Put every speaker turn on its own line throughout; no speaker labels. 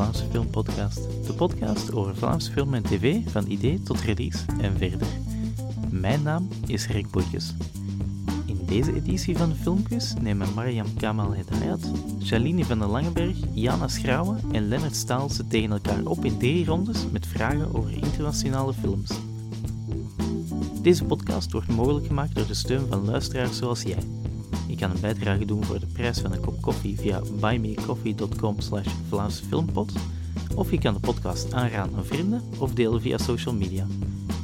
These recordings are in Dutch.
Vlaamse Film Podcast. De podcast over Vlaamse film en tv, van idee tot release en verder. Mijn naam is Rick Boetjes. In deze editie van Filmquiz nemen Mariam Kamal Hedayat, Shaline van der Langenberg, Jana Schrouwen en Lennart Staalse tegen elkaar op in drie rondes met vragen over internationale films. Deze podcast wordt mogelijk gemaakt door de steun van luisteraars zoals jij. Je kan een bijdrage doen voor de prijs van een kop koffie via buymeacoffee.com slash of je kan de podcast aanraden aan vrienden of delen via social media.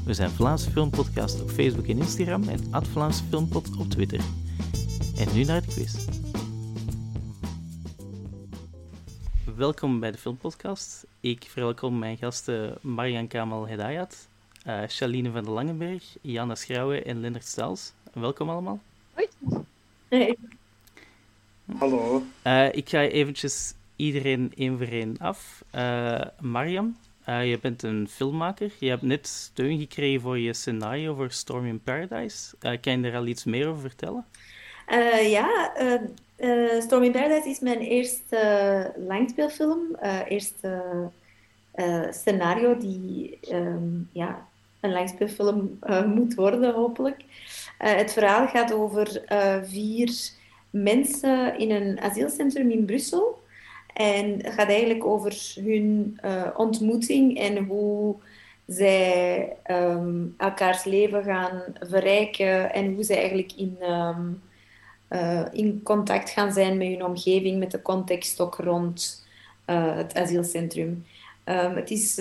We zijn Vlaamse Filmpodcast op Facebook en Instagram en at Vlaamse Filmpot op Twitter. En nu naar de quiz. Welkom bij de Filmpodcast. Ik verwelkom mijn gasten Marian Kamal Hedayat, uh, Shaline van der Langenberg, Jana Schrouwen en Lennart Staals. Welkom allemaal.
Hoi. Hey.
Hallo.
Uh, ik ga eventjes iedereen één voor één af. Uh, Mariam, je bent een filmmaker. Je hebt net steun gekregen voor je scenario voor Storm in Paradise. kan je daar al iets meer over vertellen?
ja, Storm in Paradise is mijn eerste langspeelfilm. eerste scenario die um, ja, een langspeelfilm uh, moet worden, hopelijk. Uh, het verhaal gaat over uh, vier mensen in een asielcentrum in Brussel. En het gaat eigenlijk over hun ontmoeting en hoe zij um, elkaars leven gaan verrijken en hoe zij eigenlijk in, um, in contact gaan zijn met hun omgeving, met de context ook rond het asielcentrum. Um, het is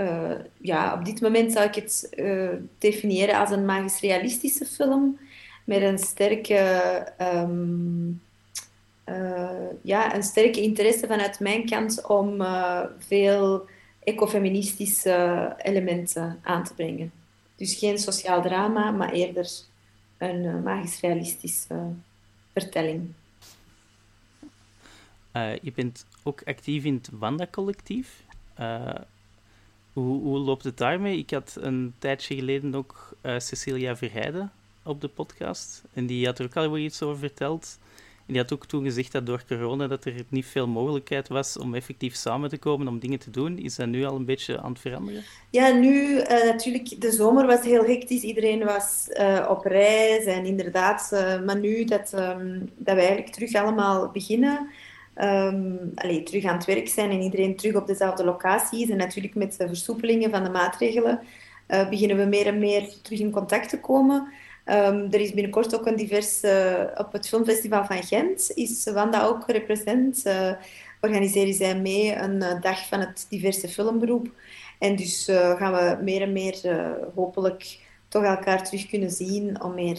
uh, ja, op dit moment zou ik het uh, definiëren als een magisch realistische film met een sterke, um, uh, ja, een sterke interesse vanuit mijn kant om veel ecofeministische elementen aan te brengen. Dus geen sociaal drama, maar eerder een magisch realistische vertelling.
je bent ook actief in het Wanda-collectief. Hoe, hoe loopt het daarmee? Ik had een tijdje geleden ook uh, Cecilia Verheijden op de podcast. En die had er ook al iets over verteld. En die had ook toen gezegd dat door corona dat er niet veel mogelijkheid was om effectief samen te komen om dingen te doen. Is dat nu al een beetje aan het veranderen?
Ja, nu uh, natuurlijk, de zomer was heel hectisch. Iedereen was uh, op reis en inderdaad. maar nu dat, um, dat we eigenlijk terug allemaal beginnen um, allee, terug aan het werk zijn en iedereen terug op dezelfde locatie is. En natuurlijk met de versoepelingen van de maatregelen uh, beginnen we meer en meer terug in contact te komen. Um, er is binnenkort ook een divers, uh, op het Filmfestival van Gent is Wanda ook represent. Uh, organiseren zij mee een dag van het diverse filmberoep. En dus gaan we meer en meer hopelijk toch elkaar terug kunnen zien om meer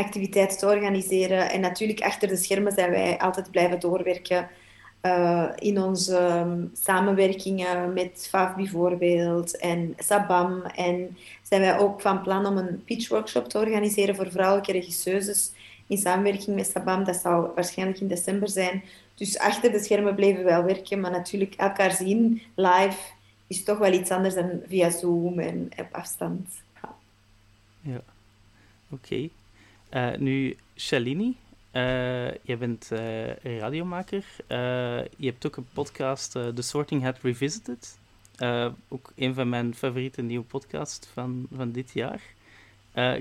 activiteiten te organiseren. En natuurlijk, achter de schermen zijn wij altijd blijven doorwerken uh, in onze um, samenwerkingen met FAF bijvoorbeeld en Sabam. En zijn wij ook van plan om een pitchworkshop te organiseren voor vrouwelijke regisseuses in samenwerking met Sabam. Dat zou waarschijnlijk in december zijn. Dus achter de schermen blijven we wel werken, maar natuurlijk elkaar zien live is toch wel iets anders dan via Zoom en op afstand.
Ja. oké. Uh, nu, Shalini, uh, je bent uh, radiomaker. je hebt ook een podcast, The Sorting Hat Revisited. ook een van mijn favoriete nieuwe podcasts van, van dit jaar.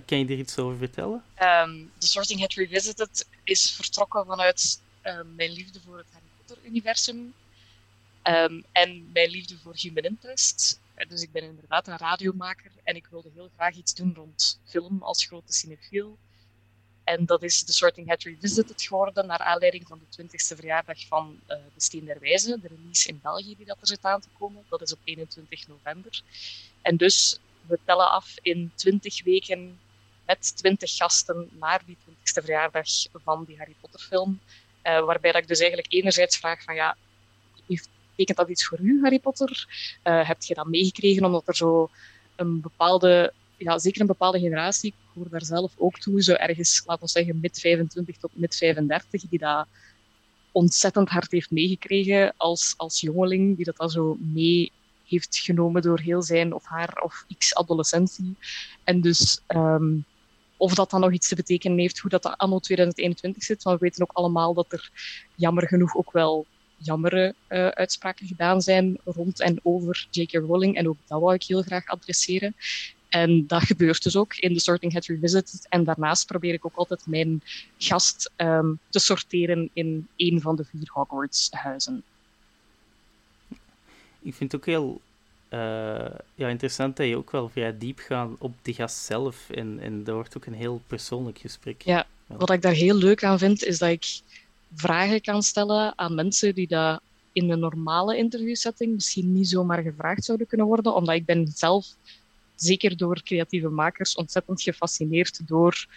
kan je er iets over vertellen?
Um, The Sorting Hat Revisited is vertrokken vanuit mijn liefde voor het Harry Potter-universum. Um, en mijn liefde voor human interest. Dus ik ben inderdaad een radiomaker en ik wilde heel graag iets doen rond film als grote cinefiel. En dat is de Sorting Hat Revisited geworden, naar aanleiding van de 20ste verjaardag van uh, De Steen der Wijze, de release in België die dat er zit aan te komen. Dat is op 21 november. En dus, we tellen af in 20 weken met 20 gasten naar die 20ste verjaardag van die Harry Potter film. Uh, waarbij dat ik dus eigenlijk enerzijds vraag van ja, betekent dat iets voor u, Harry Potter? Uh, heb je dat meegekregen omdat er zo een bepaalde ja, zeker een bepaalde generatie, ik hoor daar zelf ook toe, zo ergens, laten we zeggen, mid 25 tot mid 35, die dat ontzettend hard heeft meegekregen als, als jongeling, die dat dan zo mee heeft genomen door heel zijn of haar of x adolescentie. En dus um, of dat dan nog iets te betekenen heeft, hoe dat anno 2021 zit. Want we weten ook allemaal dat er jammer genoeg ook wel jammere uh, uitspraken gedaan zijn rond en over J.K. Rowling. En ook dat wou ik heel graag adresseren. En dat gebeurt dus ook in The Sorting Hat Revisited. En daarnaast probeer ik ook altijd mijn gast um, te sorteren in een van de vier Hogwarts-huizen.
Ik vind het ook heel uh, ja, interessant dat je ook wel vrij diep gaat op de gast zelf. En, en dat wordt ook een heel persoonlijk gesprek.
Ja, wat ik daar heel leuk aan vind, is dat ik vragen kan stellen aan mensen die dat in een normale interviewsetting misschien niet zomaar gevraagd zouden kunnen worden, omdat ik ben zelf, zeker door creatieve makers, ontzettend gefascineerd door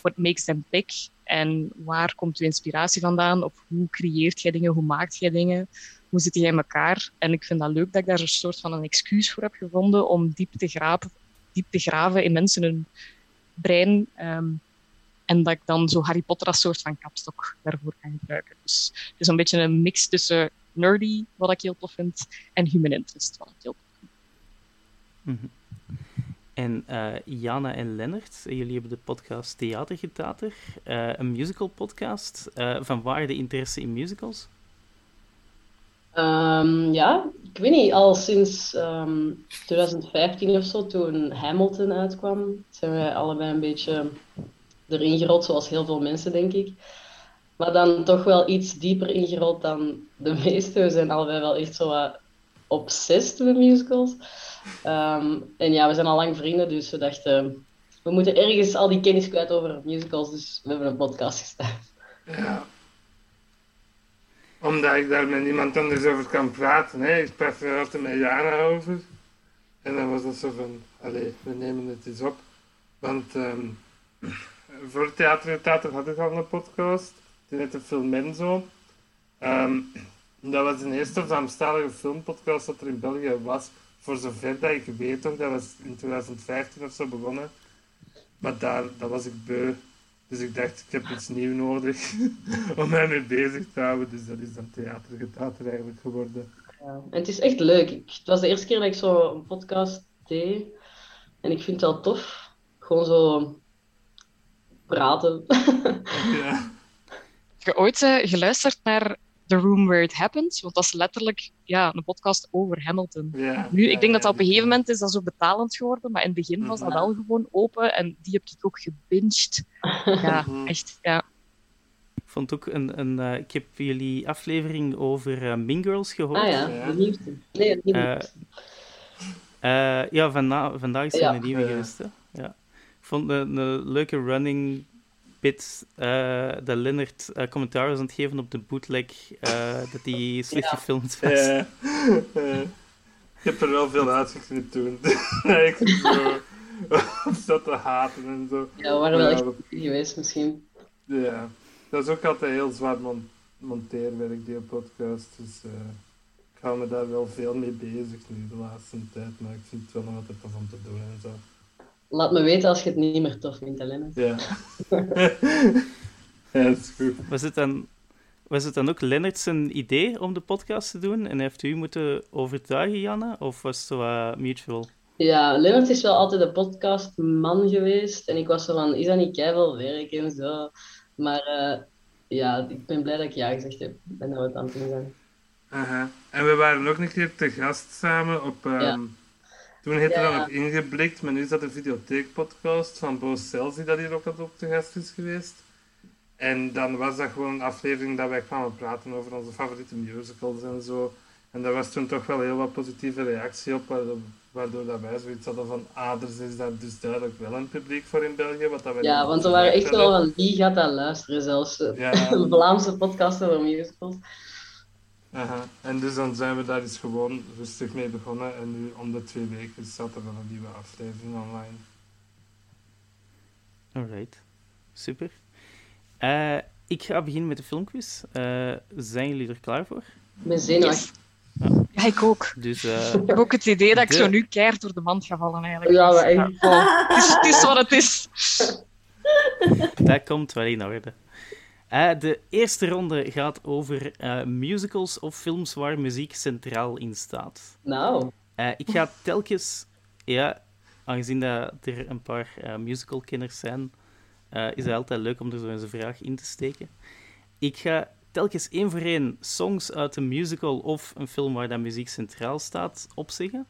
what makes them tick en waar komt uw inspiratie vandaan, of hoe creëert jij dingen, hoe maakt jij dingen, hoe zit jij in elkaar. En ik vind dat leuk dat ik daar een soort van een excuus voor heb gevonden om diep te graven, diep te graven in mensen hun brein. Um, en dat ik dan zo Harry Potter als soort van kapstok daarvoor kan gebruiken. Dus het is een beetje een mix tussen nerdy, wat ik heel tof vind, en human interest, wat ik heel tof vind.
-hmm. En uh, Jana en Lennart, jullie hebben de podcast Theatergetater, uh, een musical podcast. Uh, van waar de interesse in musicals?
Um, ja, ik weet niet, al sinds um, ehm, 2015 of zo, toen Hamilton uitkwam, zijn wij allebei een beetje erin gerold, zoals heel veel mensen, denk ik. Maar dan toch wel iets dieper ingerold dan de meesten. We zijn allebei wel echt zo wat obsessed met musicals. Um, en ja, we zijn al lang vrienden, dus we dachten, we moeten ergens al die kennis kwijt over musicals, dus we hebben een podcast gestart.
Ja. Omdat ik daar met niemand anders over kan praten. Hè. Ik praat er altijd met Jana over. En dan was dat zo van, allee, we nemen het eens op. Want um, voor Theater Theater had ik al een podcast. Die heette Film Menzo. Um, dat was een eerste Vlaamstalige filmpodcast dat er in België was. Voor zover dat ik weet toch, dat was in 2015 of zo begonnen. Maar daar, dat was ik beu. Dus ik dacht, ik heb iets nieuws nodig om mij mee bezig te houden. Dus dat is dan theater eigenlijk geworden.
Ja, en het is echt leuk. het was de eerste keer dat ik zo een podcast deed. En ik vind het wel tof. Gewoon zo praten.
ja.
Heb je ooit uh, geluisterd naar The Room Where It Happens? Want dat is letterlijk ja, een podcast over Hamilton.
Ja,
nu,
ja,
ik denk dat dat op een gegeven moment is dat zo betalend geworden, maar in het begin was dat wel gewoon open en die heb ik ook gebinged. Ja, echt, ja.
Ik vond ook een, een uh, ik heb jullie aflevering over uh, Mean Girls gehoord.
Ah ja, de nieuwste. Nee, de nieuwste.
Uh, ja, vanda vandaag is er een nieuwe geweest. Hè? Ja. Ik vond een, een leuke running bit uh, dat Leonard uh, commentaar was aan het geven op de bootleg uh, dat die slecht
Ja.
gefilmd was.
Ja. Eh, ik heb er wel veel uitgeknipt toen. ik heb zo zat te haten en zo.
Ja, we waren wel echt geweest misschien.
Ja, dat is ook altijd heel zwaar mon monteerwerk, die podcast. Dus eh, ik hou me daar wel veel mee bezig nu de laatste tijd. Maar ik vind het wel nog altijd tof om te doen en zo.
Laat me weten als je het niet meer tof vindt, Helene.
Ja. ja, dat is goed.
Was het dan, was het dan ook Leonard zijn idee om de podcast te doen en heeft u moeten overtuigen, Janne? Of was het zo mutual?
Ja, Lennart is wel altijd de podcastman geweest. En ik was zo van, is dat niet keiveel werk en zo. Maar eh, ja, ik ben blij dat ik ja gezegd heb. En dat we het aan het doen zijn.
Aha. En we waren ook een keer te gast samen op... ehm,
Ja.
Toen heette
Ja.
dat nog Ingeblikt, maar nu is dat de videotheekpodcast van Bo Celsi dat hier ook altijd op te gast is geweest. En dan was dat gewoon een aflevering dat wij kwamen praten over onze favoriete musicals en zo. En daar was toen toch wel heel wat positieve reactie op, waardoor, waardoor dat wij zoiets hadden van, ah, er is daar dus duidelijk wel een publiek voor in België, wat dat wij
Ja, want we waren echt wel van, wie gaat dat luisteren zelfs?
Ja,
Een Vlaamse podcast over musicals.
Aha. En dus dan zijn we daar eens gewoon rustig mee begonnen. En nu om de twee weken staat er dan een nieuwe aflevering online.
Alright, super. Eh, ik ga beginnen met de filmquiz. Eh, zijn jullie er klaar voor?
Ik ben zenuwachtig.
Ja, ik ook.
Dus eh,
Ik heb ook het idee dat ik
De-
zo nu keihard door de mand ga vallen eigenlijk.
Ja, maar echt.
oh, het, is, het is wat het is.
dat komt wel in orde. Eh, de eerste ronde gaat over eh, musicals of films waar muziek centraal in staat.
Nou,
Eh, ik ga telkens, ja, aangezien dat er een paar musicalkenners zijn, is het altijd leuk om er zo eens een vraag in te steken. Ik ga telkens één voor één songs uit een musical of een film waar dat muziek centraal staat opzeggen.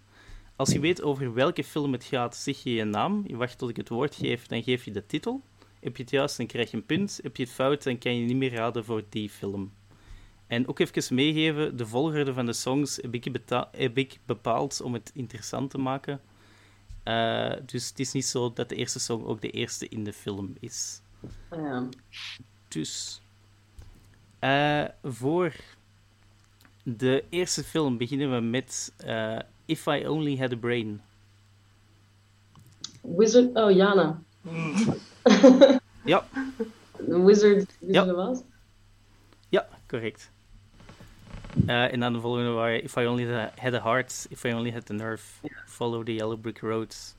Als je weet over welke film het gaat, zeg je je naam. Je wacht tot ik het woord geef, dan geef je de titel. Heb je het juist, dan krijg je een punt. Heb je het fout, dan kan je niet meer raden voor die film. En ook even meegeven, de volgorde van de songs heb ik, beta- heb ik bepaald om het interessant te maken. Eh, dus het is niet zo dat de eerste song ook de eerste in de film is.
Ja.
Dus eh, voor de eerste film beginnen we met eh, If I Only Had a Brain.
Wizard... Oh, Jana.
Ja,
The Wizard...
Ja.
Wizard was?
ja, correct. Eh, en dan de volgende waren If I Only Had a Heart, If I Only Had the Nerve, Follow the Yellow Brick Road.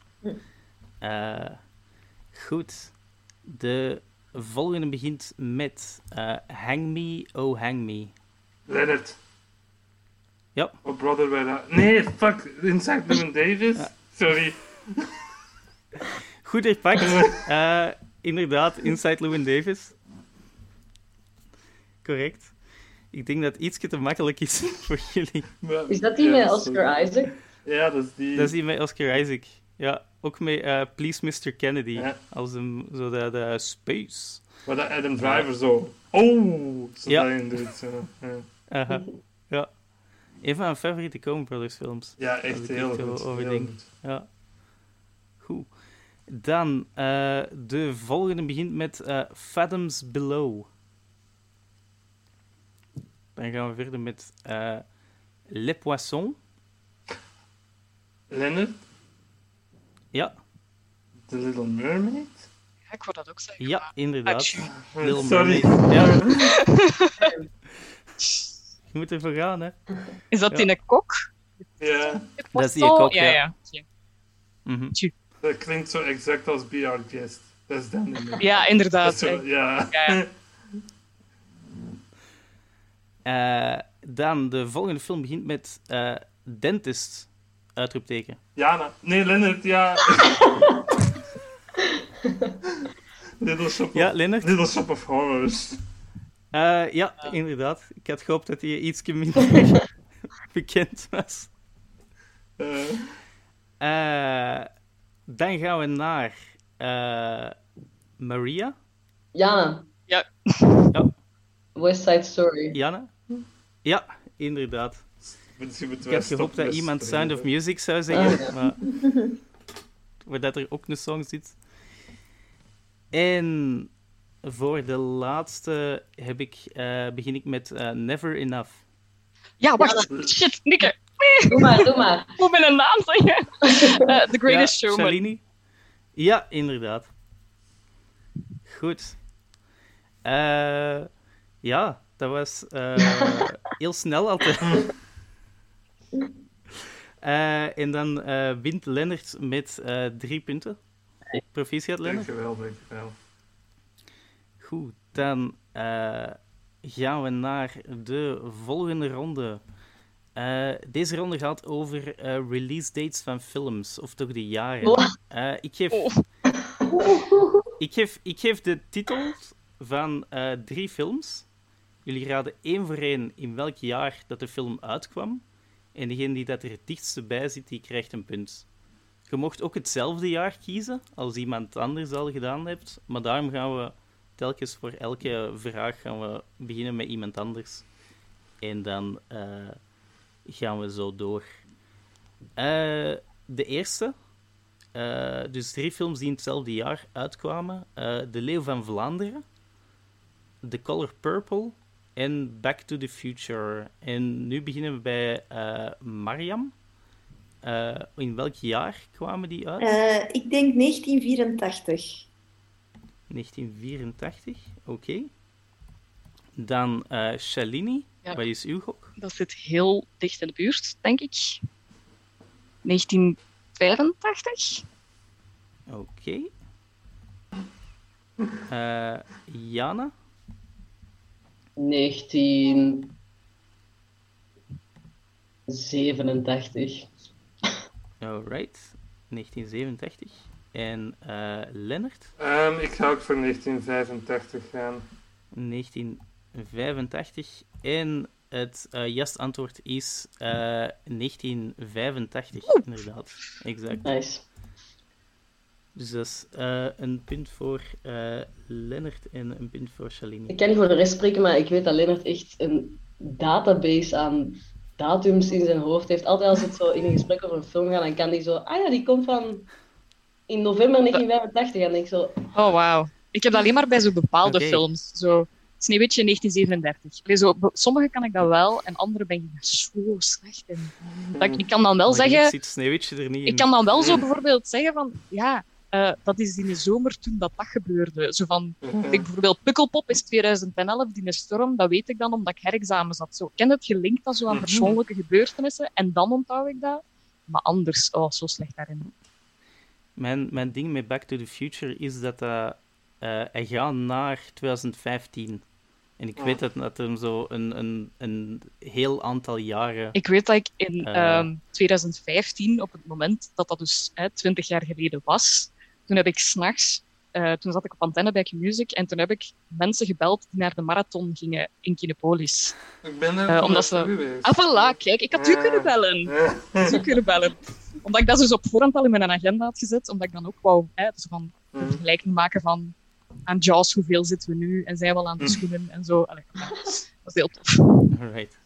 Eh, goed. De volgende begint met eh, Hang Me, Oh Hang Me.
Leonard.
Ja.
Oh, brother, where that... Nee, fuck. Inside Llewyn Davis. Sorry.
Goed herpakt. Eh, inderdaad, Inside Llewyn Davis. Correct. Ik denk dat het ietsje te makkelijk is voor jullie.
Maar-
Is dat die
Ja,
met
sorry.
Oscar Isaac?
Ja, dat is die.
Dat is die met Oscar Isaac. Ja, ook met eh, Please Mr. Kennedy.
Ja.
Als hem, zo de, de space.
Waar dat Adam Driver zo... Oh! Zo
Ja.
daarin doet. Zo. Ja.
Aha. Ja. Een van mijn favoriete Coen Brothers films.
ja, echt heel goed.
over
heel
denk.
goed.
Ja. Goed. Dan, eh, de volgende begint met eh, Fathoms Below. Dan gaan we verder met eh Le Poisson.
Leonard,
Ja,
The Little Mermaid?
Ja, ik wou dat ook zeggen.
ja, inderdaad.
Atjoe.
Little
Sorry.
Mermaid. Ja. Je moet ervoor gaan, hè.
Is dat
Ja.
in een kok?
Ja,
Dat is die kok,
ja.
ja.
Ja, ja.
Mhm.
Dat klinkt zo exact als Be Our Guest. Dat is dan.
Ja, inderdaad.
zo, ja.
Ja,
Eh, dan, de volgende film begint met eh, Dentist. Uitroepteken.
Jana. Nee, Leonard, ja. Little Shop of,
Ja, Lennart?
Little Shop of Horrors.
Eh, ja, inderdaad. Ik had gehoopt dat hij iets minder bekend was.
Eh,
Eh, dan gaan we naar eh, Maria.
Jana.
Ja.
Ja.
West Side Story.
Janne? Ja, inderdaad. Ik had gehoopt dat iemand Sound of. Music zou zeggen,
Ah,
maar... waar dat er ook een song zit. En voor de laatste heb ik, eh, begin ik met eh, Never Enough.
Ja, wacht. Shit, Nikke.
Doe maar, doe maar.
Ik moet mijn naam zeggen. Eh, The Greatest
ja,
Showman.
Shalini? Ja, inderdaad. Goed. Eh, ja, dat was eh, heel snel altijd. Eh, en dan eh, wint Lennart met eh, drie punten. Proficiat, Lennart.
Dankjewel, dankjewel.
Goed, dan eh, gaan we naar de volgende ronde. Eh, deze ronde gaat over eh, release dates van films, of toch de jaren. Eh, ik, geef,
Oh.
ik, geef, ik geef de titels van eh, drie films. Jullie raden één voor één in welk jaar dat de film uitkwam. En degene die dat er het dichtste bij zit, die krijgt een punt. Je mocht ook hetzelfde jaar kiezen als iemand anders al gedaan hebt. Maar daarom gaan we telkens voor elke vraag gaan we beginnen met iemand anders. En dan eh, gaan we zo door. Eh, de eerste. eh, dus drie films die in hetzelfde jaar uitkwamen. eh, de Leeuw van Vlaanderen. The Color Purple. En Back to the Future. En nu beginnen we bij Mariam. In welk jaar kwamen die uit?
Ik denk 1984.
1984, oké. Dan Shalini,
Ja.
wat is uw gok?
Dat zit heel dicht in de buurt, denk ik. 1985?
Oké. Eh, Jana,
1987.
alright. 1987. En eh Lennart,
Ehm, ik ga ook voor 1985 gaan.
19 85. En het uh, juiste antwoord is uh, 1985, inderdaad. Exact.
Nice.
Dus dat is uh, een punt voor Lennart en een punt voor Shalini.
Ik kan niet voor de rest spreken, maar ik weet dat Lennart echt een database aan datums in zijn hoofd heeft. Altijd als het zo in een gesprek over een film gaat, dan kan hij zo... Ah ja, die komt van in november 1985. En ik zo...
Oh, wauw. Ik heb dat alleen maar bij zo bepaalde okay. films. Zo Sneeuwwitje 1937. Allee, zo, sommige kan ik dat wel, en andere ben ik zo slecht in. Dat ik, ik kan dan wel
maar
zeggen...
Ziet Sneeuwwitje er niet in.
Ik kan dan wel zo bijvoorbeeld zeggen van... Ja, uh, dat is in de zomer toen dat dat gebeurde. Zo van, ik bijvoorbeeld Pukkelpop is 2011, die storm, dat weet ik dan omdat ik herexamen zat. Zo, ik ken het gelinkt dat zo aan persoonlijke gebeurtenissen, en dan onthoud ik dat. Maar anders, oh, zo slecht daarin.
Mijn, mijn ding met Back to the Future is dat uh, uh, hij gaat naar 2015. En ik weet dat, dat hem zo een, een, een heel aantal jaren.
Ik weet dat ik in uh, um, 2015, op het moment dat dat dus hè, 20 jaar geleden was, toen heb ik s'nachts, uh, toen zat ik op antenne bij Q-Music en toen heb ik mensen gebeld die naar de marathon gingen in Kinepolis.
Ik ben er
uh, omdat ze... Ah, voilà, kijk, ik had u kunnen bellen. Ik had u kunnen bellen. Omdat ik dat dus op voorhand al in mijn agenda had gezet, omdat ik dan ook wou hè, dus van een vergelijking maken van aan Jaws, hoeveel zitten we nu? En zijn we al aan de schoenen en zo. Allee, dat is heel tof.
Alright.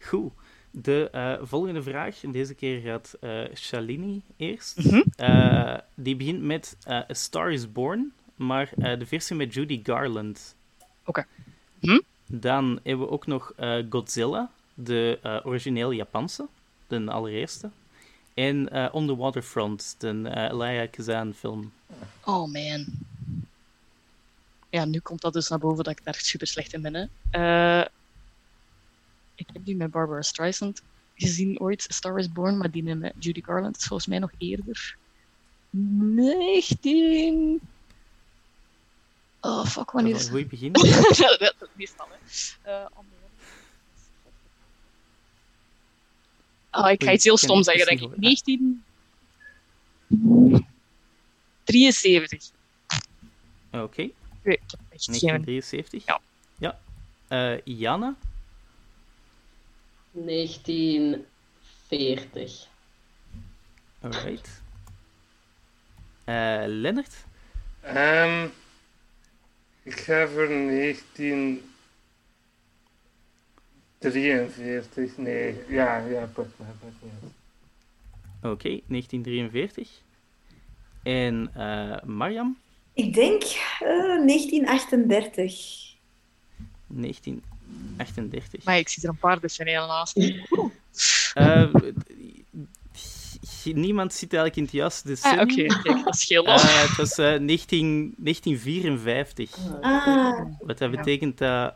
Goed. De uh, volgende vraag, en deze keer gaat uh, Shalini eerst.
Mm -hmm.
uh, die begint met A Star is Born, maar de versie met Judy Garland.
Oké. Okay. Hm?
Dan hebben we ook nog Godzilla, de origineel Japanse, de allereerste. En On the Waterfront, de Elia Kazan film.
Oh man. Ja, nu komt dat dus naar boven dat ik daar super slecht in ben. Hè. Uh, ik heb die met Barbara Streisand gezien ooit, Star is Born, maar die met Judy Garland is volgens mij nog eerder. 19. Oh, fuck, wanneer is?
Hoe begin?
dat is meestal, hè. Uh, oh, ik ga iets heel stom zeggen, denk ik. 1973.
Oké. Okay.
Ik heb echt
1973?
Ja.
ja. Uh, Jana?
1940.
Alright. Uh, Lennart?
Um, ik ga voor 1943. Nee, ja, ja, pak maar. Pak maar.
Oké, okay, 1943. En uh, Mariam?
Ik denk uh, 1938.
1938.
Maar ik zie er een paar decennia naast.
uh, niemand zit eigenlijk in het decennium.
Ah, Oké, okay. dat scheelt.
Uh, het was 19, 1954.
Ah.
Wat dat betekent dat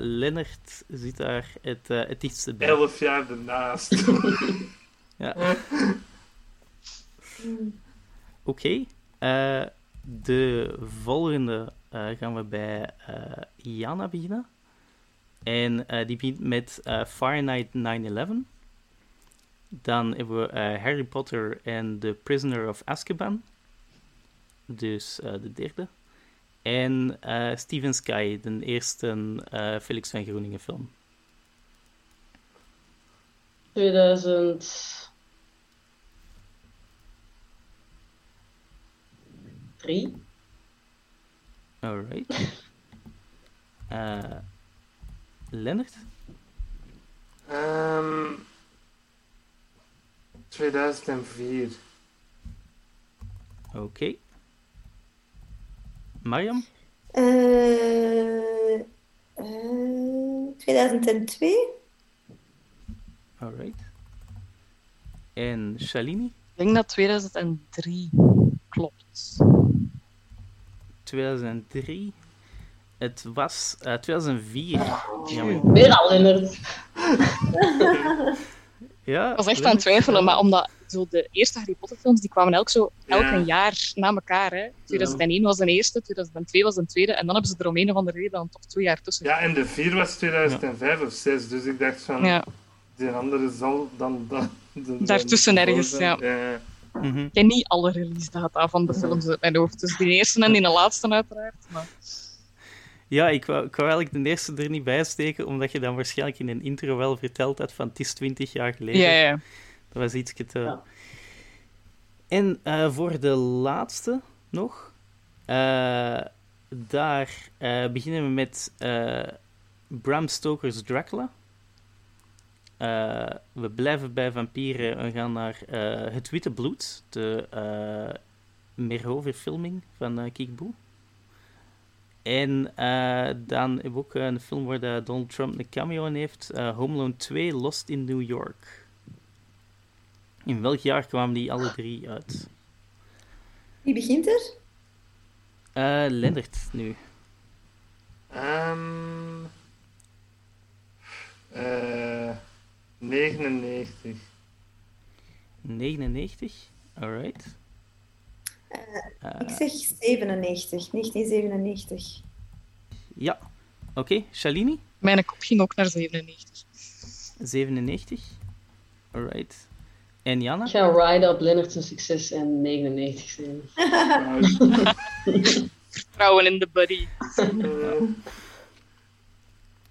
Lennart zit daar het, het dichtste bij.
Elf jaar ernaast.
ja. Oké. Okay. De volgende uh, gaan we bij Jana beginnen. En uh, die begint met Fahrenheit 9-11. Dan hebben we Harry Potter en The Prisoner of Azkaban. Dus de derde. En Steven Sky, de eerste Felix van Groeningen film.
2000. Drie.
Alright. Uh, Lennart?
Um, 2004.
Oké. Okay. Mariam?
Uh, uh, 2002.
Alright. En Shalini?
Ik denk dat 2003 klopt.
2003. Het was uh, 2004.
Ja, Weer al in het.
ja,
ik was echt aan het twijfelen, maar omdat zo de eerste Harry Potter films die kwamen elk, zo, elk
Ja.
een jaar na elkaar. Hè. 2001 was de eerste, 2002 was de tweede, en dan hebben ze er om een of andere reden dan toch twee jaar tussen.
Ja, en de 4 was 2005 of 6, dus ik dacht van,
Ja.
die andere zal dan... dan, dan
Daartussen
dan-
ergens, ja.
Mhm.
Ik ken niet alle release data van de films uit mijn hoofd, dus die eerste en die laatste uiteraard. Maar...
Ja, ik wou, ik wou eigenlijk de eerste er niet bij steken, omdat je dan waarschijnlijk in een intro wel verteld had van het is 20 jaar geleden.
Ja, ja.
Dat was iets te...
Ja.
En eh, voor de laatste nog, eh, daar eh, beginnen we met eh, Bram Stoker's Dracula. Eh, we blijven bij vampieren en gaan naar eh, Het Witte Bloed, de uh, Merhover-filming van uh. En uh, dan hebben we ook een film waar de Donald Trump een cameo in heeft, uh, Home Alone 2, Lost in New York. In welk jaar kwamen die alle drie uit?
Wie begint er?
Uh, Lennart, nu.
Um, uh, 99.
99, alright.
Uh, ik zeg 97, 1997.
Ja, oké. Okay. Shalini?
Mijn kop ging ook naar 97.
97, alright. En Jana?
Ik ga ride op Lennart zijn succes en 99 zijn.
Vertrouwen in de buddy.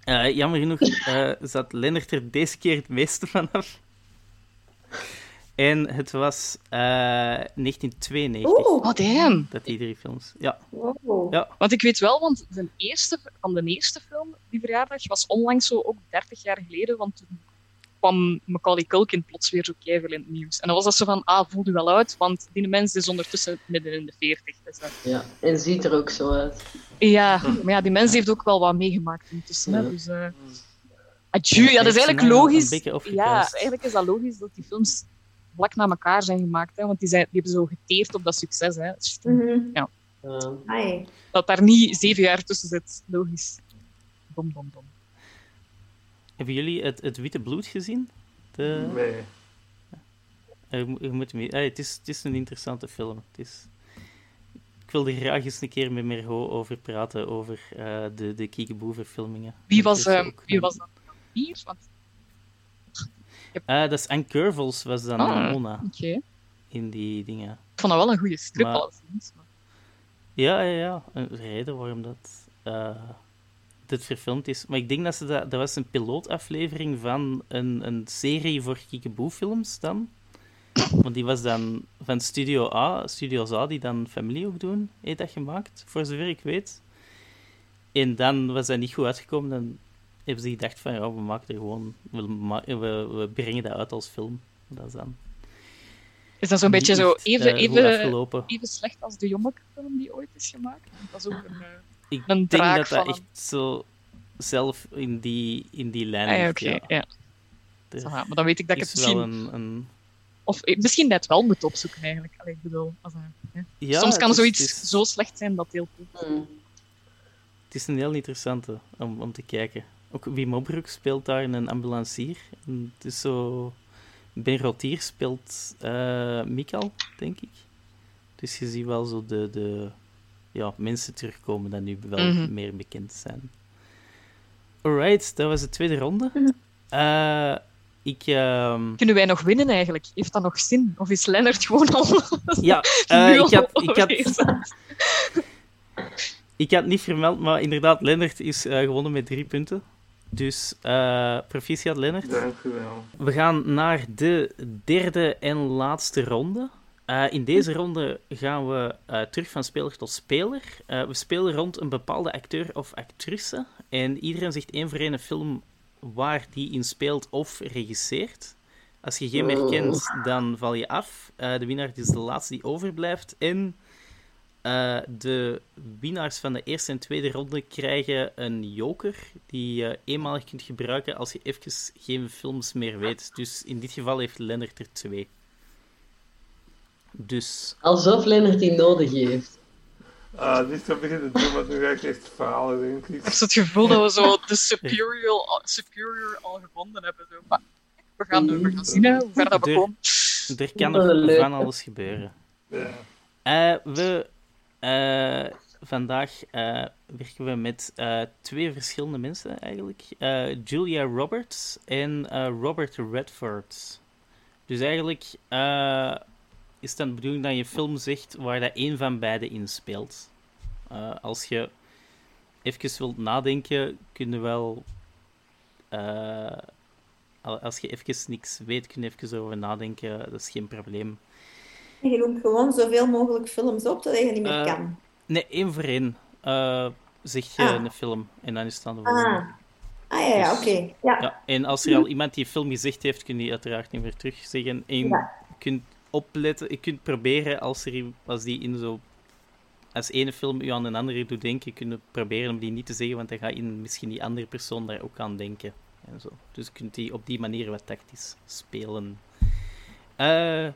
Uh, jammer genoeg uh, zat Lennart er deze keer het meeste vanaf. En het was uh, 1992.
Oh,
damn.
Dat die drie films. Ja.
Wow.
ja.
Want ik weet wel, want de eerste, van de eerste film, die verjaardag, was onlangs zo ook 30 jaar geleden. Want toen kwam Macaulay Culkin plots weer zo keihard in het nieuws. En dan was dat zo van, ah, voel je wel uit, want die mens is ondertussen midden in de 40. Dus dat...
Ja, en ziet er ook zo uit.
Ja, maar ja, die mens heeft ook wel wat meegemaakt intussen. Ja. Hè? Dus, uh... Adieu, ja, dat is eigenlijk logisch. Ja, eigenlijk is dat logisch dat die films vlak na elkaar zijn gemaakt. Hè? Want die, zijn, die hebben zo geteerd op dat succes. Hè?
Mm -hmm.
ja.
Uh.
Dat daar niet zeven jaar tussen zit, logisch. Dom, dom, dom.
Hebben jullie het, het Witte Bloed gezien? De...
Nee.
Uh, je moet mee... ah, het, is, het is een interessante film. Het is... Ik wil er graag eens een keer met Merho over praten, over uh, de, de Kiekeboe-verfilmingen.
Wie was, uh, wie was dat hier? Want...
Uh, dat is Anne Curvels, was dan
ah,
Mona.
Okay.
In die dingen.
Ik vond dat wel een goede strip
Maar-.
Maar...
Ja, ja, ja. Een reden waarom dat eh, dit verfilmd is. Maar ik denk dat ze dat... Dat was een pilootaflevering van een, een serie voor Kiekeboe-films dan. Want die was dan van Studio A, Studios A, die dan Family ook doen, heeft dat gemaakt, voor zover ik weet. En dan was dat niet goed uitgekomen, dan hebben ze gedacht van, ja, we maken er gewoon... We, we, we brengen dat uit als film. Dat is dan
Is dat zo'n beetje zo even,
eh,
even, even slecht als de Jommeke-film die ooit is gemaakt? Dat is ook een... eh,
Ik
een
denk
draak
dat dat echt zo zelf in die, in die lijn
Ah, ja,
ja.
ja. Aha, maar dan weet ik dat ik het misschien...
wel een, een...
Of eh, misschien net wel moet opzoeken, eigenlijk. Allee, ik bedoel, als, een- hè.
Ja,
Soms kan
is-
zoiets
is-
zo slecht zijn dat het heel goed is.
Mm.
Het is een heel interessante om, om te kijken. Ook Wim Opbroek speelt daar een ambulancier. En het is zo... Ben Rotier speelt eh Mikal, denk ik. Dus je ziet wel zo de, de ja, mensen terugkomen die nu wel
Mhm.
meer bekend zijn. Alright, dat was de tweede ronde.
Mhm.
Eh, ik... ehm,
Kunnen wij nog winnen, eigenlijk? Heeft dat nog zin? Of is Lennart gewoon al...
ja, eh, ik, had, ik, had, ik had niet vermeld, maar inderdaad, Lennart is eh, gewonnen met drie punten. Dus eh proficiat, Lennart.
Dank u wel.
We gaan naar de derde en laatste ronde. Eh, in deze ronde gaan we eh, terug van speler tot speler. Eh, we spelen rond een bepaalde acteur of actrice. En iedereen zegt één voor één een film waar die in speelt of regisseert. Als je geen meer kent, dan val je af. De winnaar is de laatste die overblijft. En de winnaars van de eerste en tweede ronde krijgen een joker die je eenmalig kunt gebruiken als je even geen films meer weet. Dus in dit geval heeft Lennart er twee. Dus
Alsof Lennart die nodig heeft.
Ah, niet zo beginnen doen, want nu ga ik echt falen, denk ik.
Ik heb zo het gevoel dat we zo de superior, superior al gevonden hebben. Zo. Maar we, gaan, we gaan zien hè, hoe ver dat we komen.
er kan
een
nog van alles gebeuren.
Ja.
Eh, we, eh, vandaag eh, werken we met eh, twee verschillende mensen eigenlijk. Eh, Julia Roberts en eh, Robert Redford. Dus eigenlijk eh, is het dan de bedoeling dat je een film zegt waar dat één van beiden in speelt. Eh, als je even wilt nadenken, kun je wel... eh, al- als je even niks weet, kun je even over nadenken. Dat is geen probleem.
Je noemt gewoon zoveel mogelijk films op dat je niet meer
Eh,
kan.
Nee, één voor één. zeg je
Ah.
een film en dan is het aan de volgende.
Ah, ah ja, ja
Dus-
oké. Ja.
Ja, en als er al iemand die film gezegd heeft, kun je die uiteraard niet meer terugzeggen. En
Ja.
kunt opletten, je kunt proberen als, er, als die in zo. Als ene film u aan een andere doet denken, kun je proberen om die niet te zeggen, want dan gaat in misschien die andere persoon daar ook aan denken. En zo. Dus je kunt die op die manier wat tactisch spelen. Eh,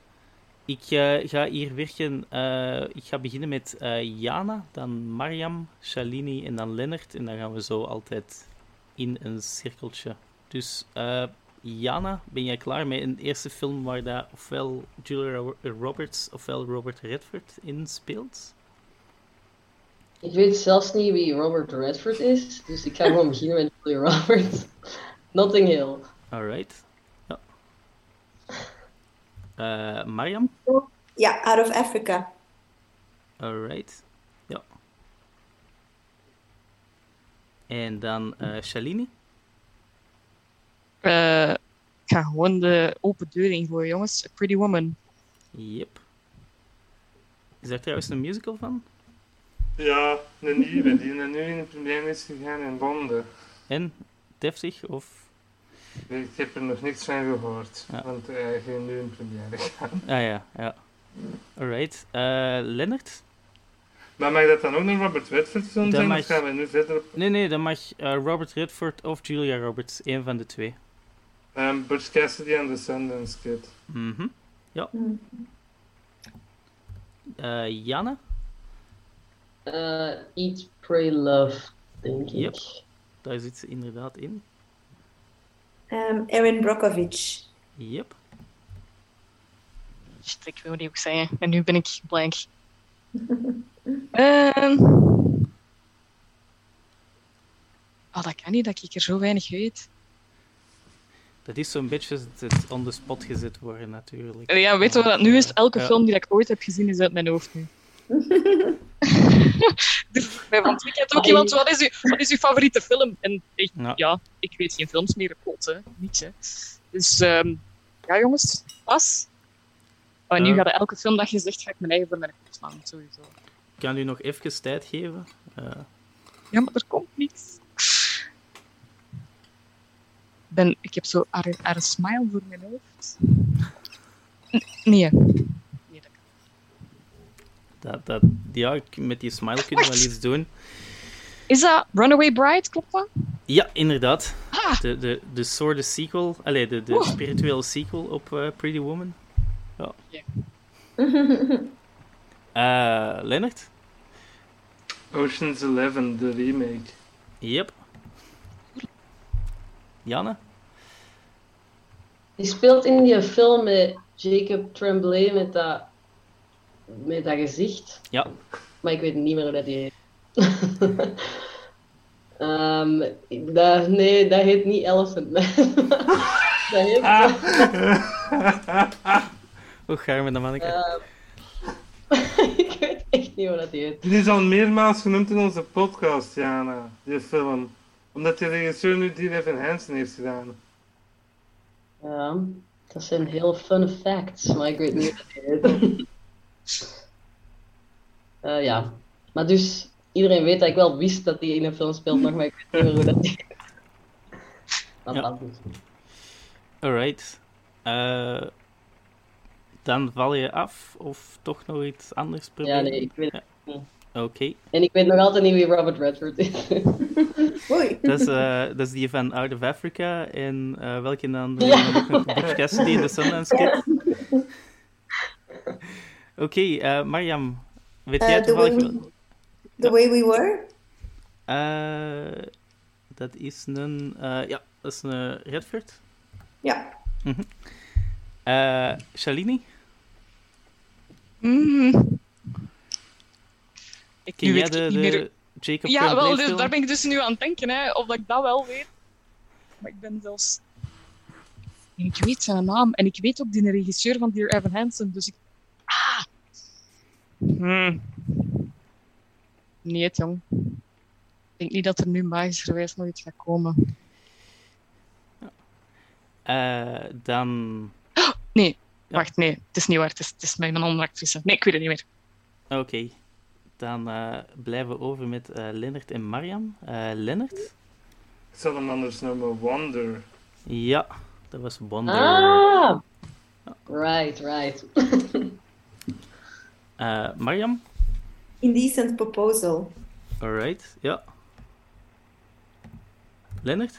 ik eh, ga hier werken. eh, ik ga beginnen met Jana, dan Mariam, Shalini en dan Lennart. En dan gaan we zo altijd in een cirkeltje. Dus Jana, ben jij klaar met een eerste film waar daar ofwel Julia Ro- Roberts ofwel Robert Redford in speelt?
Ik weet zelfs niet wie Robert Redford is, dus ik ga gewoon beginnen met Julia Roberts. Notting Hill.
Alright. Ja. Eh, Mariam?
ja, Out of Africa.
Alright. Ja. En dan eh Shalini?
Eh, ik ga gewoon de open deur ingooien, jongens. A Pretty Woman.
Yep. Is daar trouwens een musical van?
Ja, een nieuwe, die nu in de première is gegaan in Londen.
En? Deftig? Of...
Ik heb er nog niks van gehoord,
Ja.
want hij ging nu in première gaan.
Ah ja, ja. Alright. Eh Lennart?
Maar mag dat dan ook een Robert Redford film zijn,
mag-
of gaan we nu verder op
Nee, nee, dan mag eh, Robert Redford of Julia Roberts. één van de twee.
Um, Butch Cassidy en The Sundance Kid?
Mhm. Ja.
Hm.
Eh Janne?
Eh, Eat, Pray, Love, denk ik.
Yep. Daar zit ze inderdaad in.
Ehm Erin Brockovich.
Yep.
Shit, ik wil die ook zeggen. En nu ben ik blank. Ehm. Oh, dat kan niet, dat ik er zo weinig weet.
Dat is zo'n beetje het, het on the spot gezet worden, natuurlijk.
Ja, weet je wat dat nu is? Elke
Ja.
film die ik ooit heb gezien is uit mijn hoofd nu. dus bij van het weekend ook iemand, wat is, uw, wat is uw favoriete film? En ik,
Ja.
ja. ik weet geen films meer, pot, hè. Niets, hè. Dus, ehm, ja jongens, pas. Oh, en nu
Ja.
gaat elke film dat je zegt, ga ik mijn eigen voor mijn kop slaan, sowieso.
Ik kan u nog even tijd geven. Eh,
Ja, maar er komt niets. Ben, ik heb zo haar, haar smile voor mijn hoofd. N- Nee. nee dat kan.
dat, dat, ja, met die smile kunnen we wel iets doen.
Is dat Runaway Bride, klopt dat?
Ja, inderdaad.
Ah,
De, de, de soort sequel, allee, de, de spirituele sequel op eh, Pretty Woman. Ja. Eh Lennart?
Ocean's Eleven, de remake.
Yep. Janne?
Die speelt in die film met Jacob Tremblay met dat, met dat gezicht.
Ja.
Maar ik weet niet meer hoe dat die heet. Ehm, dat, nee, dat heet niet Elephant Man. dat heet...
Hoe gaan we dat manneke?
ehm, ik weet echt niet hoe dat heet.
Die is al meermaals genoemd in onze podcast, Jana, die film. Omdat de regisseur nu die Evan Hansen heeft gedaan.
Ja, dat zijn heel fun facts, maar ik weet niet. Eh, ja, maar dus iedereen weet dat ik wel wist dat die in een film speelt, nog, maar ik weet niet meer hoe dat die heet. Dat
Ja. Alright. Eh, dan val je af of toch nog iets anders
Ja,
proberen?
nee, ik weet
Ja.
het niet.
Oké.
En ik weet nog altijd niet wie Robert Redford is.
Oei.
Dat, is, eh, dat is die van Out of Africa. En eh, welke dan?
Ja.
Butch Cassidy en de Sundance Kid. Oké, eh, Mariam. Weet jij
the, way
toevallig...
we, the Way We Were.
Eh, dat is een... eh, ja, dat is een Redford.
Ja.
Eh Shalini?
Mm.
Ken
nu
jij
weet
de,
ik niet
de
meer.
Jacob
Ja, wel, dus daar ben ik dus nu aan het denken, hè, of dat ik dat wel weet. Maar ik ben zelfs... Ik weet zijn naam. En ik weet ook die regisseur van Dear Evan Hansen, dus ik... Ah! Hmm. Nee, het, jong. denk niet dat er nu magischerwijs nog iets gaat komen.
Eh, dan...
Nee,
Ja.
wacht, nee. Het is niet waar. Het is, het is een andere actrice. Nee, ik weet het niet meer.
Oké. Dan eh, blijven we over met eh Lennart en Mariam. Eh Lennart?
Ik zal hem anders noemen Wonder.
Ja, dat was Wonder.
Ah! Right, right.
Eh, Mariam?
Indecent Proposal.
Alright, ja. Lennart?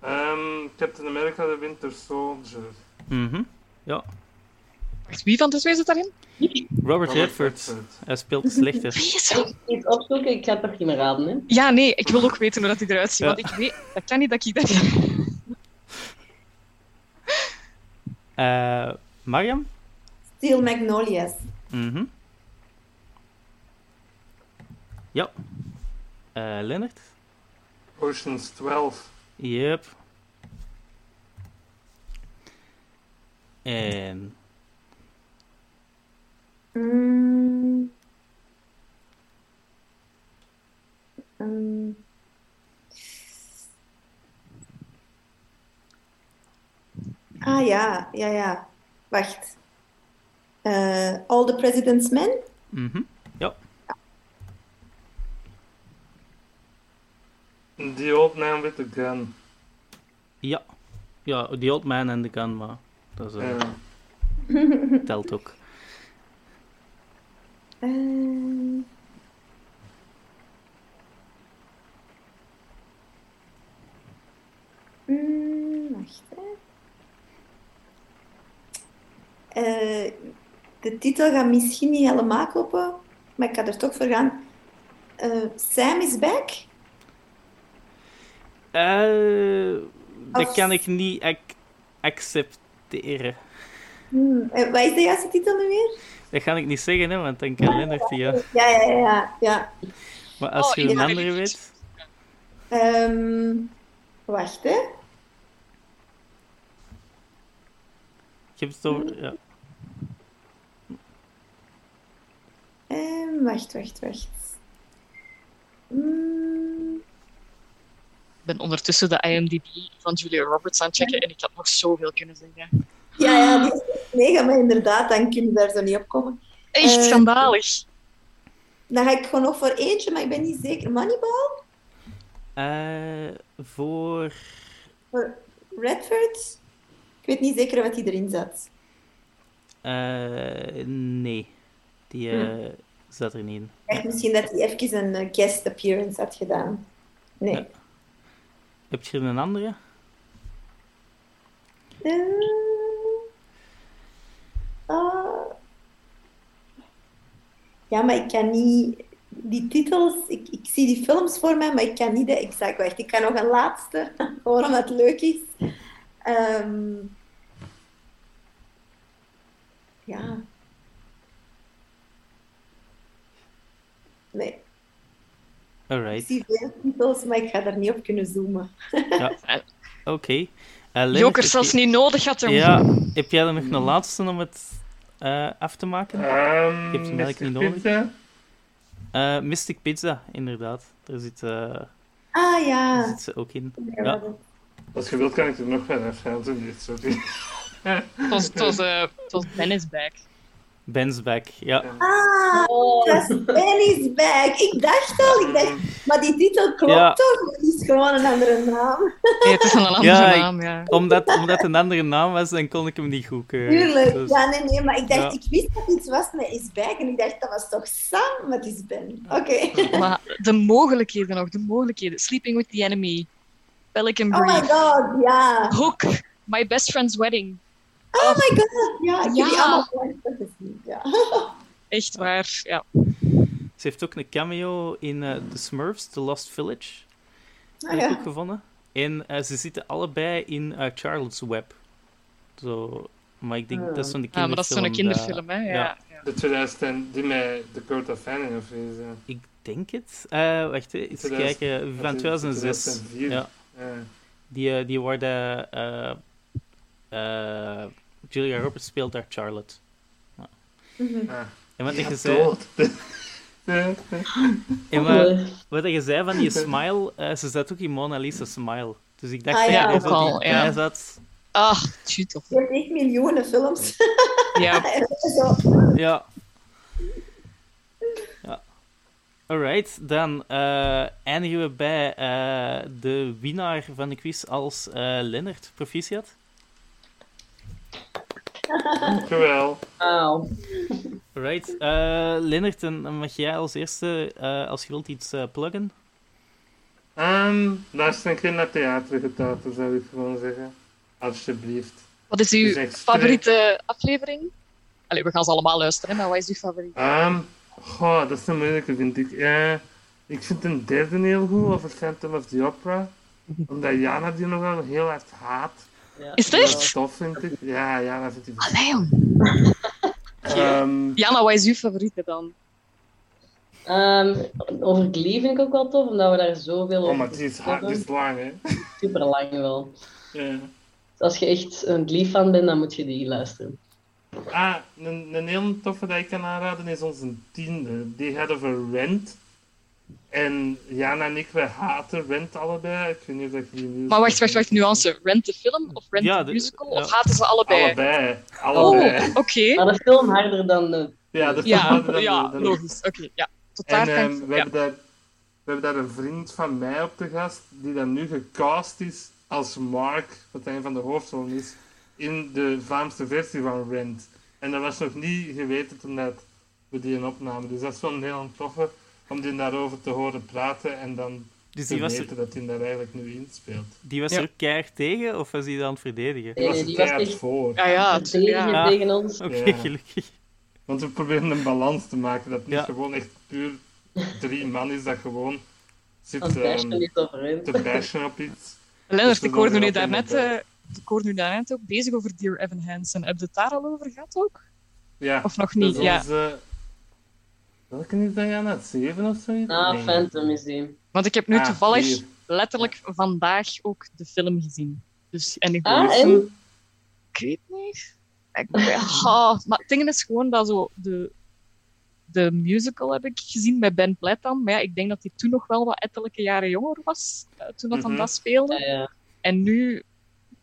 Ehm Captain America The Winter Soldier.
Mhm. Ja.
Wacht, wie van de twee zit daarin?
Robert Redford. Hij speelt de slechte.
Wie is dat?
Ik iets opzoeken, ik ga het nog niet meer raden. Hè.
Ja, nee, ik wil ook weten hoe dat hij eruit ziet.
Ja.
Want ik weet, dat kan niet dat ik dat...
Eh Mariam?
Steel Magnolias.
Mhm. Ja. Eh Lennart?
Oceans 12.
Yep. En
Mm. Um. Ah ja, ja, ja. Wacht. Eh, All the President's Men?
mhm. Ja.
The Old Man with the Gun.
Ja. Ja, The Old Man and the Gun, maar dat is, eh,
Ja.
telt ook.
Eh, mm, wacht, hè. Eh, de titel gaat misschien niet helemaal kloppen, maar ik ga er toch voor gaan. Eh, Sam is back?
Eh, dat kan ik niet ac- accepteren.
Hmm, wat is de juiste titel nu weer?
Dat ga ik niet zeggen, hè, want dan kan Lennart die... ja.
Ja, ja, ja. ja.
Maar als
Oh,
je een
ja.
andere weet...
Ehm, wacht, hè.
Je hebt het over... Ja.
Ehm, wacht, wacht, wacht.
Ik ben ondertussen de IMDb van Julia Roberts aan het checken en ik had nog zoveel kunnen zeggen.
ja, ja, die mega, maar inderdaad, dan kun je daar zo niet op komen.
Echt
Eh,
schandalig.
Dan ga ik gewoon nog voor eentje, maar ik ben niet zeker. Moneyball?
Eh, voor...
Voor Redford? Ik weet niet zeker wat die erin zat.
eh, nee. Die eh, zat er niet in.
Dacht misschien dat hij even een guest appearance had gedaan. Nee.
Ja. Heb je er een andere?
Eh, ah. Ja, maar ik kan niet... Die titels, ik, ik zie die films voor mij, maar ik kan niet de exact... Wacht, ik kan nog een laatste, gewoon omdat het leuk is. Ehm, ja. Nee, ik
Alright.
zie veel titels, maar ik ga daar niet op kunnen zoomen.
Oké. Eh, Lennart,
Joker
heb
zelfs
je-
niet nodig had hem.
Ja, heb jij er nog een laatste om het eh, af te maken?
Ehm
hebt hem eigenlijk
Mr.
niet nodig.
Pizza.
Eh, Mystic Pizza, inderdaad. Daar zit, eh,
Ah
daar
ja.
zit ze ook in.
Ja.
Als je wilt kan ik er nog zo niet, sorry.
Het was, het was, eh, het was Ben is back.
Ben's back, ja.
Ah,
Oh.
dat is Back. Ik dacht al, ik dacht, maar die titel klopt
Ja.
toch? Het is gewoon een andere naam.
Nee, het is een andere
Ja, ik-
naam, ja.
Omdat, omdat het een andere naam was, dan kon ik hem niet goedkeuren.
Tuurlijk.
Dus-
Ja, nee, nee, maar ik dacht,
Ja.
ik wist dat iets was met Is Back. En ik dacht, dat was toch Sam, maar het is Ben. Oké.
Maar de mogelijkheden nog, de mogelijkheden. Sleeping with the Enemy. Pelican
Oh my
Brief.
god, ja.
Hook. My best friend's wedding.
Oh my god, ja. Ik heb die
Ja.
allemaal gewoon gezien. Ja.
Echt waar, ja.
Ze heeft ook een cameo in eh, The Smurfs, The Lost Village.
Ah,
heb ik
ja.
ook gevonden. En eh, ze zitten allebei in eh, Charlotte's Web. Zo, maar ik denk
Ah.
dat is zo'n
Ja, maar dat is zo'n
kinderfilm.
kinderfilm, hè. Ja.
ja.
De 2010, die met Dakota Fanning of eh.
Ik denk het. Eh, wacht, eens
2000
kijken. Van 2006.
2004.
Ja. Die, eh, die worden... Julia Roberts speelt daar Charlotte.
Mhm.
Ah.
En wat
Ja,
ik zei...
dood. Ja.
En wat je zei van die smile, eh, ze zat ook in Mona Lisa Smile. Dus ik dacht
Ah,
dat
ja,
je
ook al, ja.
zat.
Ah, tjie toch.
Je hebt echt miljoenen films.
Ja.
Zo.
Ja. ja. Alright, dan eh, eindigen we bij eh, de winnaar van de quiz als eh Lennart. Proficiat.
Dankjewel.
Auw.
Alright, eh Lennart, mag jij als eerste, eh, als je wilt, iets eh, pluggen.
Ehm luister een keer naar theatergetater, zou ik gewoon zeggen. Alsjeblieft.
Wat is uw
Dus
favoriete aflevering? Allee, we gaan ze allemaal luisteren, maar wat is uw favoriet?
Ehm, goh, dat is een moeilijke, vind ik. Eh, ik vind een derde heel goed, over Phantom of the Opera. Omdat Jana die nogal heel hard haat.
Ja.
Is het
Dat
echt?
tof, vind ik. Ja, Jana vindt die...
Allee, jong.
Ehm,
Jana, wat is uw favoriete dan?
Ehm, over Glee vind ik ook wel tof, omdat we daar zoveel
oh,
over
maar die is, hard, die is lang, hè.
Super lang wel.
Ja.
Dus als je echt een Glee-fan bent, dan moet je die luisteren.
Ah, een, een heel toffe dat ik kan aanraden is onze tiende. Die gaat over Rent. En Jana en ik, wij haten Rent allebei. Ik weet niet of dat je die nu...
Maar wacht, wacht, wacht, nuance. Rent de film of Rent
Ja,
de
de-
musical?
ja.
Of haten ze allebei?
Allebei. Allebei.
Oh, oké.
Maar de film harder dan de...
Ja, dat is
Ja,
harder dan-
ja,
dan-
logisch. Oké, ja. Tot daar
En ehm, we,
ja.
hebben daar, we hebben daar een vriend van mij op de gast, die dan nu gecast is als Mark, wat een van de hoofdrollen is, in de Vlaamse versie van Rent. En dat was nog niet geweten toen dat we die een opnamen. Dus dat is wel een heel toffe om die daarover te horen praten en dan
Dus
te
die was, er,
dat hij daar eigenlijk nu in speelt.
die was
Ja.
er keihard tegen, of was hij dan aan het verdedigen?
Die
Nee,
was er
die was
keihard
echt-
voor.
Ja, ja, het-
verdedigen
ja.
tegen ons.
Oké,
Ja.
gelukkig.
Want we proberen een balans te maken, dat het niet
Ja.
gewoon echt puur drie man is dat gewoon zit ehm, te bashen op iets.
Lennart,
Dus we
ik hoorde nu daarnet, eh, ik hoorde nu daarnet ook bezig over Dear Evan Hansen. Heb je het daar al over gehad ook?
Ja.
Of nog niet?
Dus
Ja.
Welke is dat, Jana? Het zeven of zoiets?
Ah,
Nee.
Phantom is die.
Want ik heb nu
Ah,
toevallig
hier.
letterlijk vandaag ook de film gezien. Dus, en ik,
Ah, en?
ik weet niet. Ik, ah, maar het ding is gewoon dat zo de, de musical heb ik gezien bij Ben Platt dan. Maar ja, ik denk dat hij toen nog wel wat ettelijke jaren jonger was, eh, toen dat
Mhm.
dan dat speelde.
Ja, ja.
En nu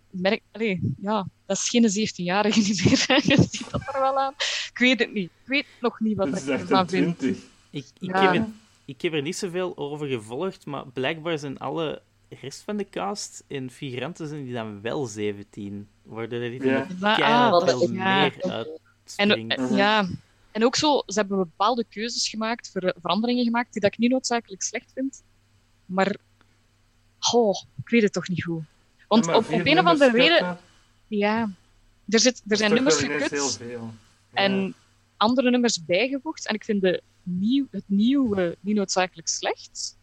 merk allee, ja, dat is geen 17-jarige niet meer. Je ziet dat er wel aan. Ik weet het niet. Ik weet nog niet wat ik ervan vind.
20.
Ik, ik,
Ja.
heb er, ik heb er niet zoveel over gevolgd, maar blijkbaar zijn alle rest van de cast en figuranten zijn die dan wel 17. Waardoor er die
Ja.
Ja,
keihard
ah,
veel
ja.
meer
En,
uitspringt.
eh, ja. en ook zo, ze hebben bepaalde keuzes gemaakt, ver- veranderingen gemaakt, die dat ik niet noodzakelijk slecht vind. Maar, oh, ik weet het toch niet goed. Want
Ja,
op, een of andere reden, ja, er, zit, er zijn nummers gekut.
heel veel.
en andere nummers bijgevoegd. En ik vind de nieuw, het nieuwe niet noodzakelijk slecht,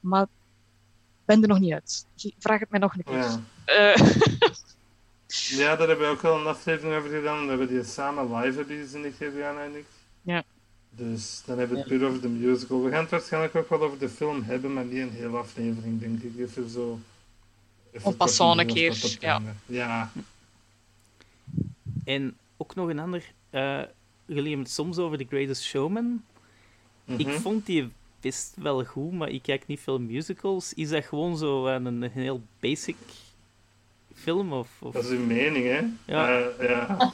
maar ik ben er nog niet uit. Vraag het mij nog een keer.
Ja.
Eh,
ja, daar hebben we ook wel een aflevering over gedaan. We hebben die samen live hebben gezien, ik, Jana en ik.
Ja.
Dus dan hebben we het puur over de musical. We gaan het waarschijnlijk ook wel over de film hebben, maar niet een hele aflevering, denk ik. Even zo... Even
een keer, ja.
Ja.
En ook nog een ander. eh jullie hebben het soms over The Greatest Showman. Ik
Mhm.
vond die best wel goed, maar ik kijk niet veel musicals. Is dat gewoon zo een, een heel basic film? Of, of...
Dat is uw mening, hè?
Ja.
Eh, ja.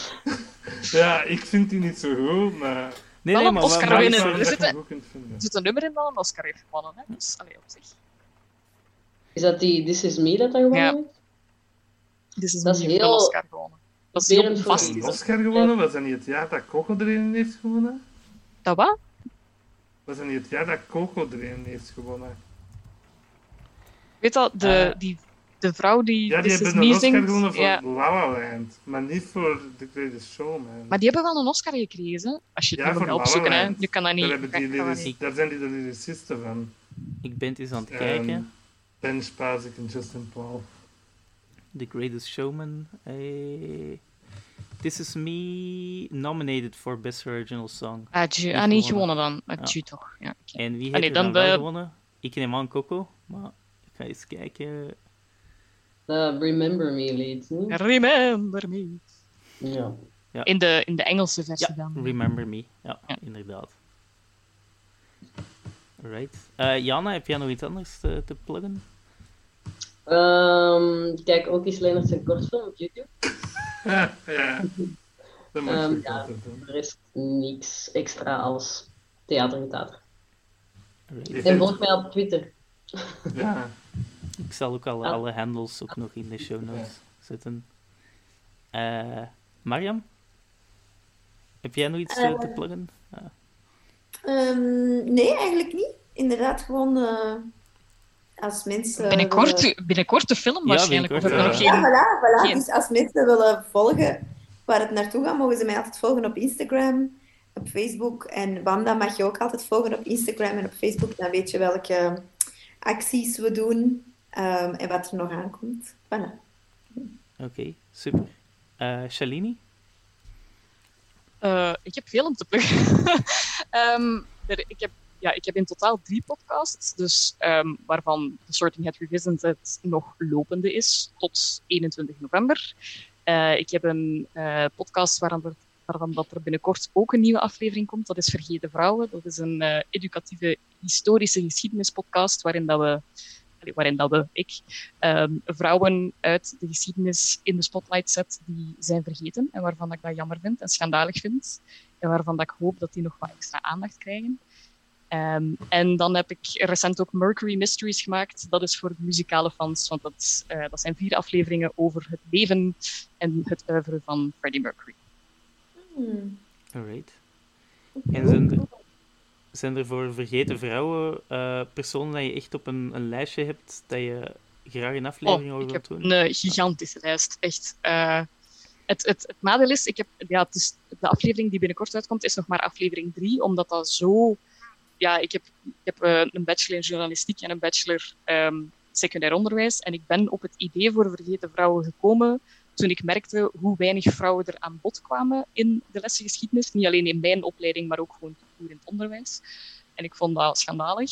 ja, ik vind die niet zo goed, maar...
Nee,
Wel
nee,
een
maar
Oscar winnen. Er
dat
zit een nummer in dat een Oscar heeft gewonnen. Hè? Dus, allee, op zich.
Is dat die This Is Me dat dan gewoon
Ja.
heeft?
Dit is
Dat is
een
heel
Oscar gewonnen. Dat
voor-
Een. Oscar gewonnen? Was dat niet het jaar dat Coco er een heeft gewonnen?
Dat wat?
Was dat niet het jaar dat Coco er een heeft gewonnen?
Weet dat, de,
Eh.
die, de vrouw die
Ja, die hebben een Oscar gewonnen voor
ja,
La La Land, maar niet voor The Greatest Showman.
maar die hebben wel een Oscar gekregen. Als je het
Ja, La La
opzoeken, hè.
Land.
je kan dat niet.
daar, hebben die
niet.
daar zijn die de lyricisten van.
Ik ben het eens aan het kijken.
Ben Spazek en Justin Paul.
The Greatest Showman. eh, This is Me nominated for Best Original Song.
Ah,
Niet
ah, niet
gewonnen.
dan. Ah,
Ja.
toch. Ja.
En wie heeft
Ah,
er
dan
dan, wel
de-
gewonnen? Ik neem aan Coco, maar ik ga eens kijken.
De Remember Me lied. hm?
Remember me.
Ja.
In de, in de Engelse versie
Ja,
dan.
Remember Me. Ja,
Ja.
inderdaad. Right. Uh, Jana, heb jij nog iets anders te, te pluggen?
Um, kijk ook eens Leonard zijn kortfilm op YouTube.
ja, ja. Dat moet um,
ja, er is niks extra als theater en theater. Right. En volg mij op Twitter.
ja.
Ik zal ook alle, alle handles ook nog in de show notes ja. zetten. Uh, Mariam? Heb jij nog iets uh, te pluggen?
Um, nee, eigenlijk niet. Inderdaad, gewoon uh, als mensen...
Binnenkort, willen... binnenkort de film waarschijnlijk.
Ja,
binnenkort, ja. ja, voilà, voilà. Geen... Dus als mensen willen volgen waar het naartoe gaat, mogen ze mij altijd volgen op Instagram, op Facebook. En Wanda mag je ook altijd volgen op Instagram en op Facebook. Dan weet je welke acties we doen um, en wat er nog aankomt. Voilà.
Oké, okay, super. Uh, Shalini?
Uh, ik heb veel om te pluggen. um, er, ik, heb, ja, ik heb in totaal drie podcasts, dus, um, waarvan The Sorting Hat Revisited nog lopende is tot 21 november. Uh, ik heb een uh, podcast waarvan er, waarvan dat er binnenkort ook een nieuwe aflevering komt. Dat is Vergeten Vrouwen. Dat is een educatieve historische geschiedenispodcast waarin dat we waarin dat we, ik, um, vrouwen uit de geschiedenis in de spotlight zet die zijn vergeten en waarvan ik dat jammer vind en schandalig vind en waarvan dat ik hoop dat die nog wat extra aandacht krijgen. Um, en dan heb ik recent ook Mercury Mysteries gemaakt. Dat is voor de muzikale fans, want dat, uh, dat zijn vier afleveringen over het leven en het oeuvre van Freddie Mercury.
Hmm.
Alright. En zijn er, zijn er voor vergeten vrouwen uh, personen dat je echt op een, een, lijstje hebt dat je graag een aflevering
oh,
over wilt
doen? Een gigantische lijst, echt. Uh, het, het, het nadeel is, ik heb, ja, het is, de aflevering die binnenkort uitkomt, is nog maar aflevering 3, omdat dat zo. Ja, ik heb, ik heb uh, een bachelor in journalistiek en een bachelor um, secundair onderwijs. En ik ben op het idee voor vergeten vrouwen gekomen toen ik merkte hoe weinig vrouwen er aan bod kwamen in de lessengeschiedenis. Niet alleen in mijn opleiding, maar ook gewoon in het onderwijs. En ik vond dat schandalig.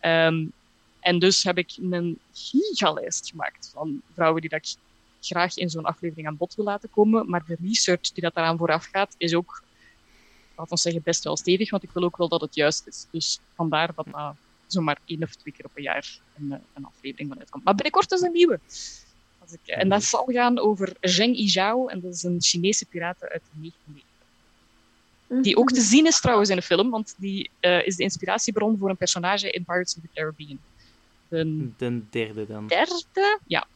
Um, en dus heb ik een gigalijst gemaakt van vrouwen die dat ik graag in zo'n aflevering aan bod wil laten komen. Maar de research die dat daaraan vooraf gaat, is ook, laten we zeggen, best wel stevig, want ik wil ook wel dat het juist is. Dus vandaar dat dat zomaar één of twee keer op een jaar een, een aflevering vanuit komt. Maar binnenkort is een nieuwe. Ik, en dat zal gaan over Zheng Yizhao, en dat is een Chinese piraten uit de 19e Die ook te zien is trouwens in de film, want die uh, is de inspiratiebron voor een personage in Pirates of the Caribbean.
De, de derde dan.
Derde?
Ja.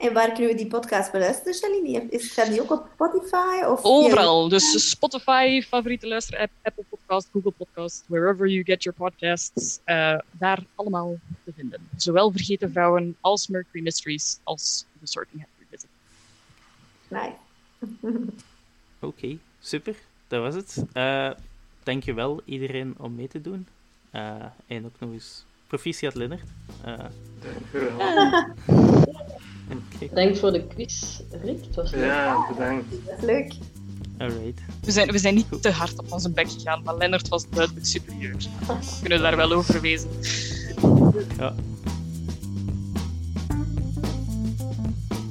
En waar kunnen we die podcast beluisteren, Shalini? Is, staat die ook op Spotify? Of
Overal. Dus Spotify, favoriete luisterapp, Apple Podcast, Google Podcast, wherever you get your podcasts. Uh, daar allemaal te vinden. Zowel Vergeten Vrouwen als Mercury Mysteries als The Sorting Hat Revisit.
Nice.
Oké, okay, super. Dat was het. Uh, dankjewel iedereen om mee te doen. Uh, en ook nog eens proficiat Lennart. Uh,
okay. Bedankt voor de quiz, Rick. Het was leuk.
Ja, bedankt.
Leuk.
Alright.
We zijn, we zijn niet te hard op onze bek gegaan, maar Lennart was duidelijk superieur. We kunnen daar wel over wezen.
Ja.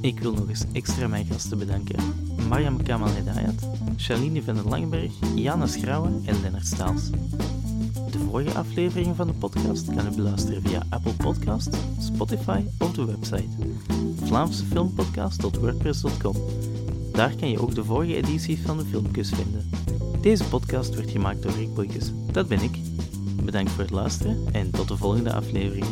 Ik wil nog eens extra mijn gasten bedanken. Mariam Kamal Hedayat, Shaline van den Langberg, Jana Schrouwen en Lennart Staals. De vorige aflevering van de podcast kan u beluisteren via Apple Podcasts, Spotify of de website vlaamsefilmpodcast.wordpress.com. Daar kan je ook de vorige edities van de Filmkus vinden. Deze podcast werd gemaakt door Rick Boykes. Dat ben ik. Bedankt voor het luisteren en tot de volgende aflevering.